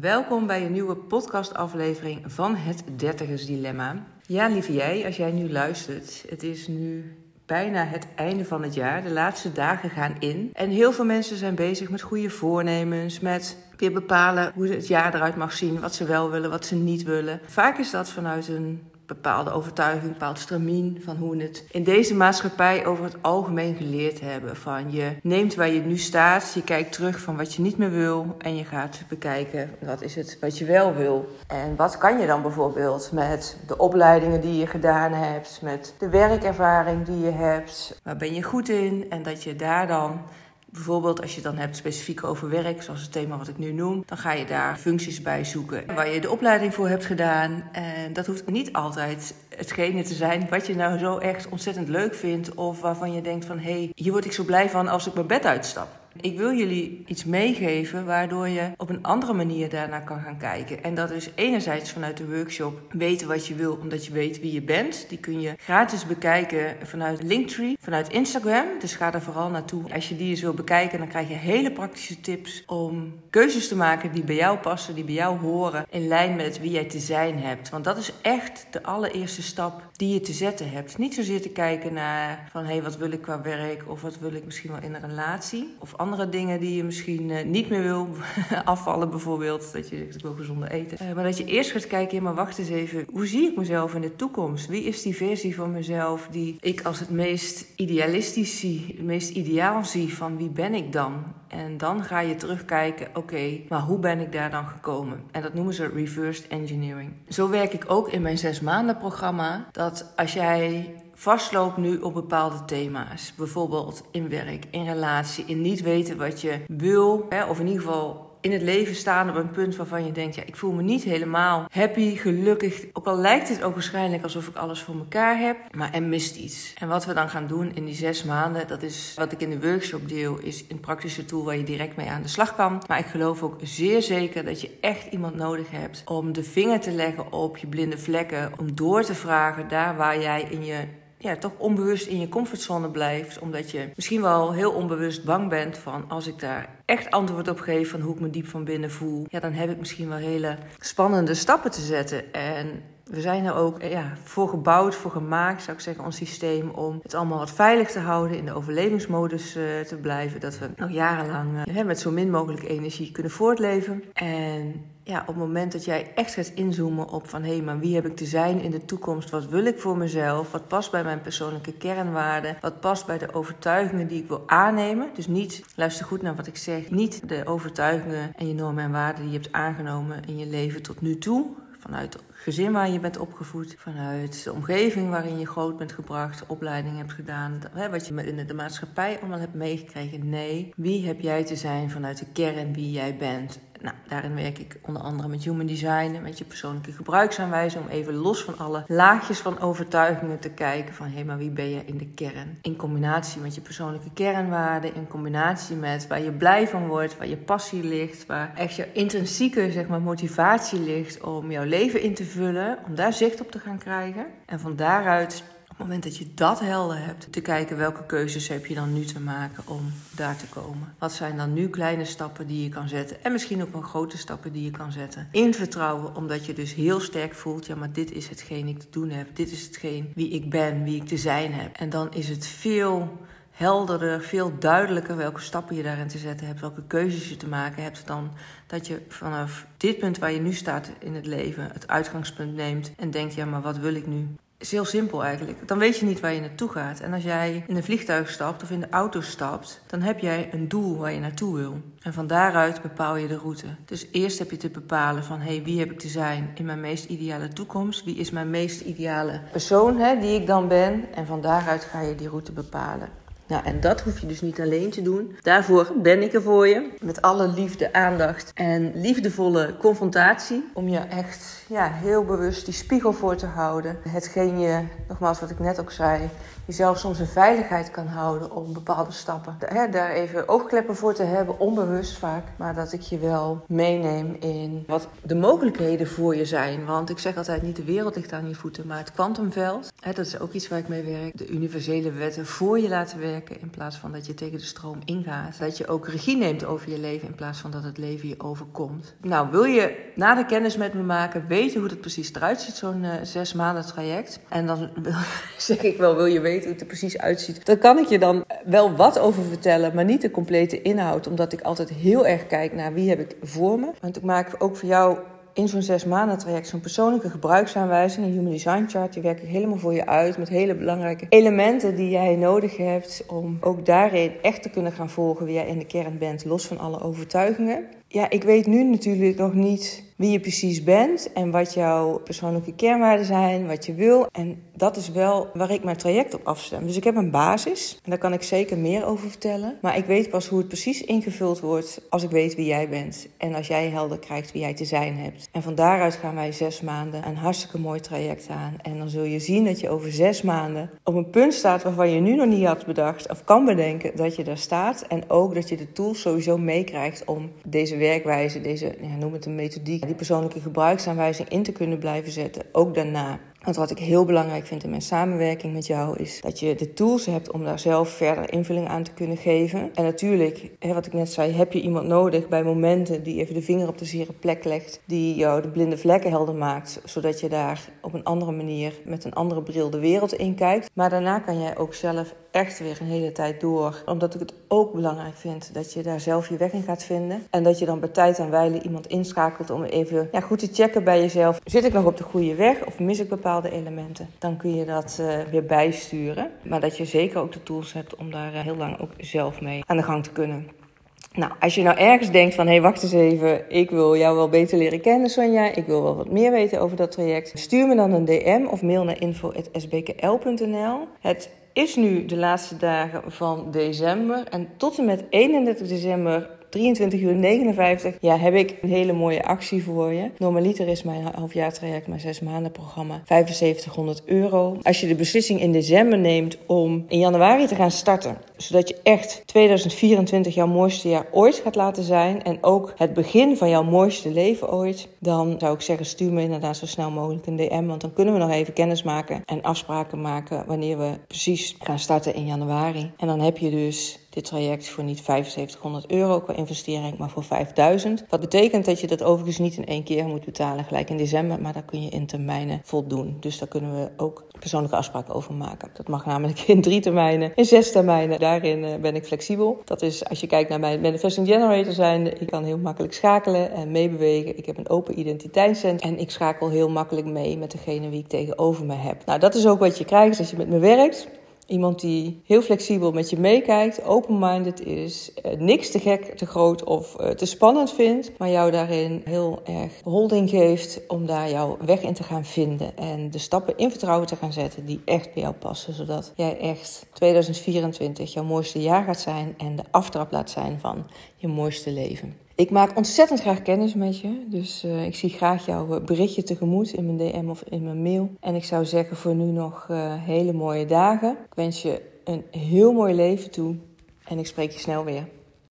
Welkom bij een nieuwe podcastaflevering van het Dertigers Dilemma. Ja, lieve jij, als jij nu luistert, het is nu bijna het einde van het jaar. De laatste dagen gaan in. En heel veel mensen zijn bezig met goede voornemens, met weer bepalen hoe het jaar eruit mag zien, wat ze wel willen, wat ze niet willen. Vaak is dat vanuit een bepaalde overtuiging, bepaald stramien van hoe we het in deze maatschappij over het algemeen geleerd hebben. Van je neemt waar je nu staat, je kijkt terug van wat je niet meer wil en je gaat bekijken wat is het wat je wel wil. En wat kan je dan bijvoorbeeld met de opleidingen die je gedaan hebt, met de werkervaring die je hebt, waar ben je goed in en dat je daar dan Bijvoorbeeld als je dan hebt specifiek over werk, zoals het thema wat ik nu noem, dan ga je daar functies bij zoeken waar je de opleiding voor hebt gedaan. En dat hoeft niet altijd hetgene te zijn wat je nou zo echt ontzettend leuk vindt of waarvan je denkt van hé, hey, hier word ik zo blij van als ik mijn bed uitstap. Ik wil jullie iets meegeven waardoor je op een andere manier daarnaar kan gaan kijken. En dat is enerzijds vanuit de workshop weten wat je wil, omdat je weet wie je bent. Die kun je gratis bekijken vanuit Linktree, vanuit Instagram. Dus ga er vooral naartoe. Als je die eens wil bekijken, dan krijg je hele praktische tips om keuzes te maken die bij jou passen, die bij jou horen, in lijn met wie jij te zijn hebt. Want dat is echt de allereerste stap die je te zetten hebt. Niet zozeer te kijken naar van hé, hey, wat wil ik qua werk of wat wil ik misschien wel in een relatie of andere dingen die je misschien uh, niet meer wil afvallen bijvoorbeeld. Dat je zegt ik wil gezonder eten. Uh, maar dat je eerst gaat kijken, maar wacht eens even. Hoe zie ik mezelf in de toekomst? Wie is die versie van mezelf die ik als het meest idealistisch zie, het meest ideaal zie van wie ben ik dan? En dan ga je terugkijken, oké, maar hoe ben ik daar dan gekomen? En dat noemen ze reversed engineering. Zo werk ik ook in mijn zes maanden programma. Dat als jij vastloopt nu op bepaalde thema's. Bijvoorbeeld in werk, in relatie, in niet weten wat je wil. Hè, of in ieder geval in het leven staan op een punt waarvan je denkt: ja, ik voel me niet helemaal happy, gelukkig. Ook al lijkt het ook waarschijnlijk alsof ik alles voor elkaar heb, maar er mist iets. En wat we dan gaan doen in die zes maanden, dat is wat ik in de workshop deel, is een praktische tool waar je direct mee aan de slag kan. Maar ik geloof ook zeer zeker dat je echt iemand nodig hebt om de vinger te leggen op je blinde vlekken, om door te vragen daar waar jij in je ja, toch onbewust in je comfortzone blijft. Omdat je misschien wel heel onbewust bang bent van als ik daar echt antwoord op geef van hoe ik me diep van binnen voel. Ja, dan heb ik misschien wel hele spannende stappen te zetten. En we zijn er ook ja, voor gebouwd, voor gemaakt, zou ik zeggen, ons systeem om het allemaal wat veilig te houden, in de overlevingsmodus uh, te blijven. Dat we nog jarenlang uh, met zo min mogelijk energie kunnen voortleven. En ja, op het moment dat jij echt gaat inzoomen op van hé, hey, maar wie heb ik te zijn in de toekomst? Wat wil ik voor mezelf? Wat past bij mijn persoonlijke kernwaarden? Wat past bij de overtuigingen die ik wil aannemen? Dus niet, luister goed naar wat ik zeg, niet de overtuigingen en je normen en waarden die je hebt aangenomen in je leven tot nu toe vanuit gezin waar je bent opgevoed, vanuit de omgeving waarin je groot bent gebracht, opleiding hebt gedaan, wat je in de maatschappij allemaal hebt meegekregen. Nee, wie heb jij te zijn vanuit de kern wie jij bent? Nou, daarin werk ik onder andere met human design en met je persoonlijke gebruiksaanwijzing. Om even los van alle laagjes van overtuigingen te kijken van hé, hey, maar wie ben je in de kern? In combinatie met je persoonlijke kernwaarden, in combinatie met waar je blij van wordt, waar je passie ligt, waar echt je intrinsieke zeg maar, motivatie ligt om jouw leven in te vullen, om daar zicht op te gaan krijgen. En van daaruit op het moment dat je dat helder hebt, te kijken welke keuzes heb je dan nu te maken om daar te komen. Wat zijn dan nu kleine stappen die je kan zetten en misschien ook wel grote stappen die je kan zetten. In vertrouwen, omdat je dus heel sterk voelt, ja maar dit is hetgeen ik te doen heb. Dit is hetgeen wie ik ben, wie ik te zijn heb. En dan is het veel helderder, veel duidelijker welke stappen je daarin te zetten hebt, welke keuzes je te maken hebt, dan dat je vanaf dit punt waar je nu staat in het leven het uitgangspunt neemt en denkt, ja maar wat wil ik nu? is heel simpel eigenlijk. Dan weet je niet waar je naartoe gaat. En als jij in een vliegtuig stapt of in de auto stapt, dan heb jij een doel waar je naartoe wil. En van daaruit bepaal je de route. Dus eerst heb je te bepalen van hey, wie heb ik te zijn in mijn meest ideale toekomst? Wie is mijn meest ideale persoon hè, die ik dan ben? En van daaruit ga je die route bepalen. Nou, en dat hoef je dus niet alleen te doen. Daarvoor ben ik er voor je. Met alle liefde, aandacht en liefdevolle confrontatie. Om je echt ja, heel bewust die spiegel voor te houden. Hetgeen je, nogmaals wat ik net ook zei, jezelf soms een veiligheid kan houden om bepaalde stappen. daar even oogkleppen voor te hebben, onbewust vaak. Maar dat ik je wel meeneem in wat de mogelijkheden voor je zijn. Want ik zeg altijd niet de wereld ligt aan je voeten, maar het kwantumveld. dat is ook iets waar ik mee werk. De universele wetten voor je laten werken in plaats van dat je tegen de stroom ingaat. Dat je ook regie neemt over je leven in plaats van dat het leven je overkomt. Nou, wil je na de kennis met me maken weten hoe het precies eruit ziet, zo'n uh, zes maanden traject? En dan zeg ik wel, wil je weten hoe het er precies uitziet? Dan kan ik je dan wel wat over vertellen, maar niet de complete inhoud. Omdat ik altijd heel erg kijk naar wie heb ik voor me. Want ik maak ook voor jou in zo'n zes maanden traject zo'n persoonlijke gebruiksaanwijzing, een Human Design Chart. Die werk ik helemaal voor je uit met hele belangrijke elementen die jij nodig hebt om ook daarin echt te kunnen gaan volgen wie jij in de kern bent, los van alle overtuigingen. Ja, ik weet nu natuurlijk nog niet wie je precies bent en wat jouw persoonlijke kernwaarden zijn, wat je wil. En dat is wel waar ik mijn traject op afstem. Dus ik heb een basis en daar kan ik zeker meer over vertellen. Maar ik weet pas hoe het precies ingevuld wordt als ik weet wie jij bent. En als jij helder krijgt wie jij te zijn hebt. En van daaruit gaan wij zes maanden een hartstikke mooi traject aan. En dan zul je zien dat je over zes maanden op een punt staat waarvan je nu nog niet had bedacht of kan bedenken dat je daar staat. En ook dat je de tools sowieso meekrijgt om deze werkwijze, deze, ja, noem het een methodiek, die persoonlijke gebruiksaanwijzing in te kunnen blijven zetten, ook daarna. Want wat ik heel belangrijk vind in mijn samenwerking met jou is dat je de tools hebt om daar zelf verder invulling aan te kunnen geven. En natuurlijk, wat ik net zei, heb je iemand nodig bij momenten die even de vinger op de zere plek legt, die jou de blinde vlekken helder maakt, zodat je daar op een andere manier met een andere bril de wereld in kijkt. Maar daarna kan jij ook zelf echt weer een hele tijd door. Omdat ik het ook belangrijk vind dat je daar zelf je weg in gaat vinden. En dat je dan bij tijd en wijle iemand inschakelt om even ja, goed te checken bij jezelf. Zit ik nog op de goede weg of mis ik bepaalde elementen? Dan kun je dat uh, weer bijsturen. Maar dat je zeker ook de tools hebt om daar uh, heel lang ook zelf mee aan de gang te kunnen. Nou, als je nou ergens denkt van, hé, hey, wacht eens even, ik wil jou wel beter leren kennen, Sonja. Ik wil wel wat meer weten over dat traject. Stuur me dan een DM of mail naar info.sbkl.nl. Het is nu de laatste dagen van december. En tot en met 31 december 23 uur 59. Ja, heb ik een hele mooie actie voor je. Normaliter is mijn halfjaartraject, mijn zes maanden programma, 7500 euro. Als je de beslissing in december neemt om in januari te gaan starten, zodat je echt 2024 jouw mooiste jaar ooit gaat laten zijn en ook het begin van jouw mooiste leven ooit, dan zou ik zeggen stuur me inderdaad zo snel mogelijk een DM, want dan kunnen we nog even kennis maken en afspraken maken wanneer we precies gaan starten in januari. En dan heb je dus dit traject voor niet 7500 euro qua investering, maar voor 5000. Wat betekent dat je dat overigens niet in één keer moet betalen, gelijk in december, maar daar kun je in termijnen voldoen. Dus daar kunnen we ook persoonlijke afspraken over maken. Dat mag namelijk in drie termijnen, in zes termijnen. Daarin eh, ben ik flexibel. Dat is als je kijkt naar mijn manifesting generator zijn. Ik kan heel makkelijk schakelen en meebewegen. Ik heb een open identiteitscentrum en ik schakel heel makkelijk mee met degene wie ik tegenover me heb. Nou, dat is ook wat je krijgt als je met me werkt. Iemand die heel flexibel met je meekijkt, open-minded is, eh, niks te gek, te groot of eh, te spannend vindt, maar jou daarin heel erg holding geeft om daar jouw weg in te gaan vinden en de stappen in vertrouwen te gaan zetten die echt bij jou passen, zodat jij echt 2024 jouw mooiste jaar gaat zijn en de aftrap laat zijn van je mooiste leven. Ik maak ontzettend graag kennis met je. Dus uh, ik zie graag jouw berichtje tegemoet in mijn DM of in mijn mail. En ik zou zeggen voor nu nog uh, hele mooie dagen. Ik wens je een heel mooi leven toe. En ik spreek je snel weer.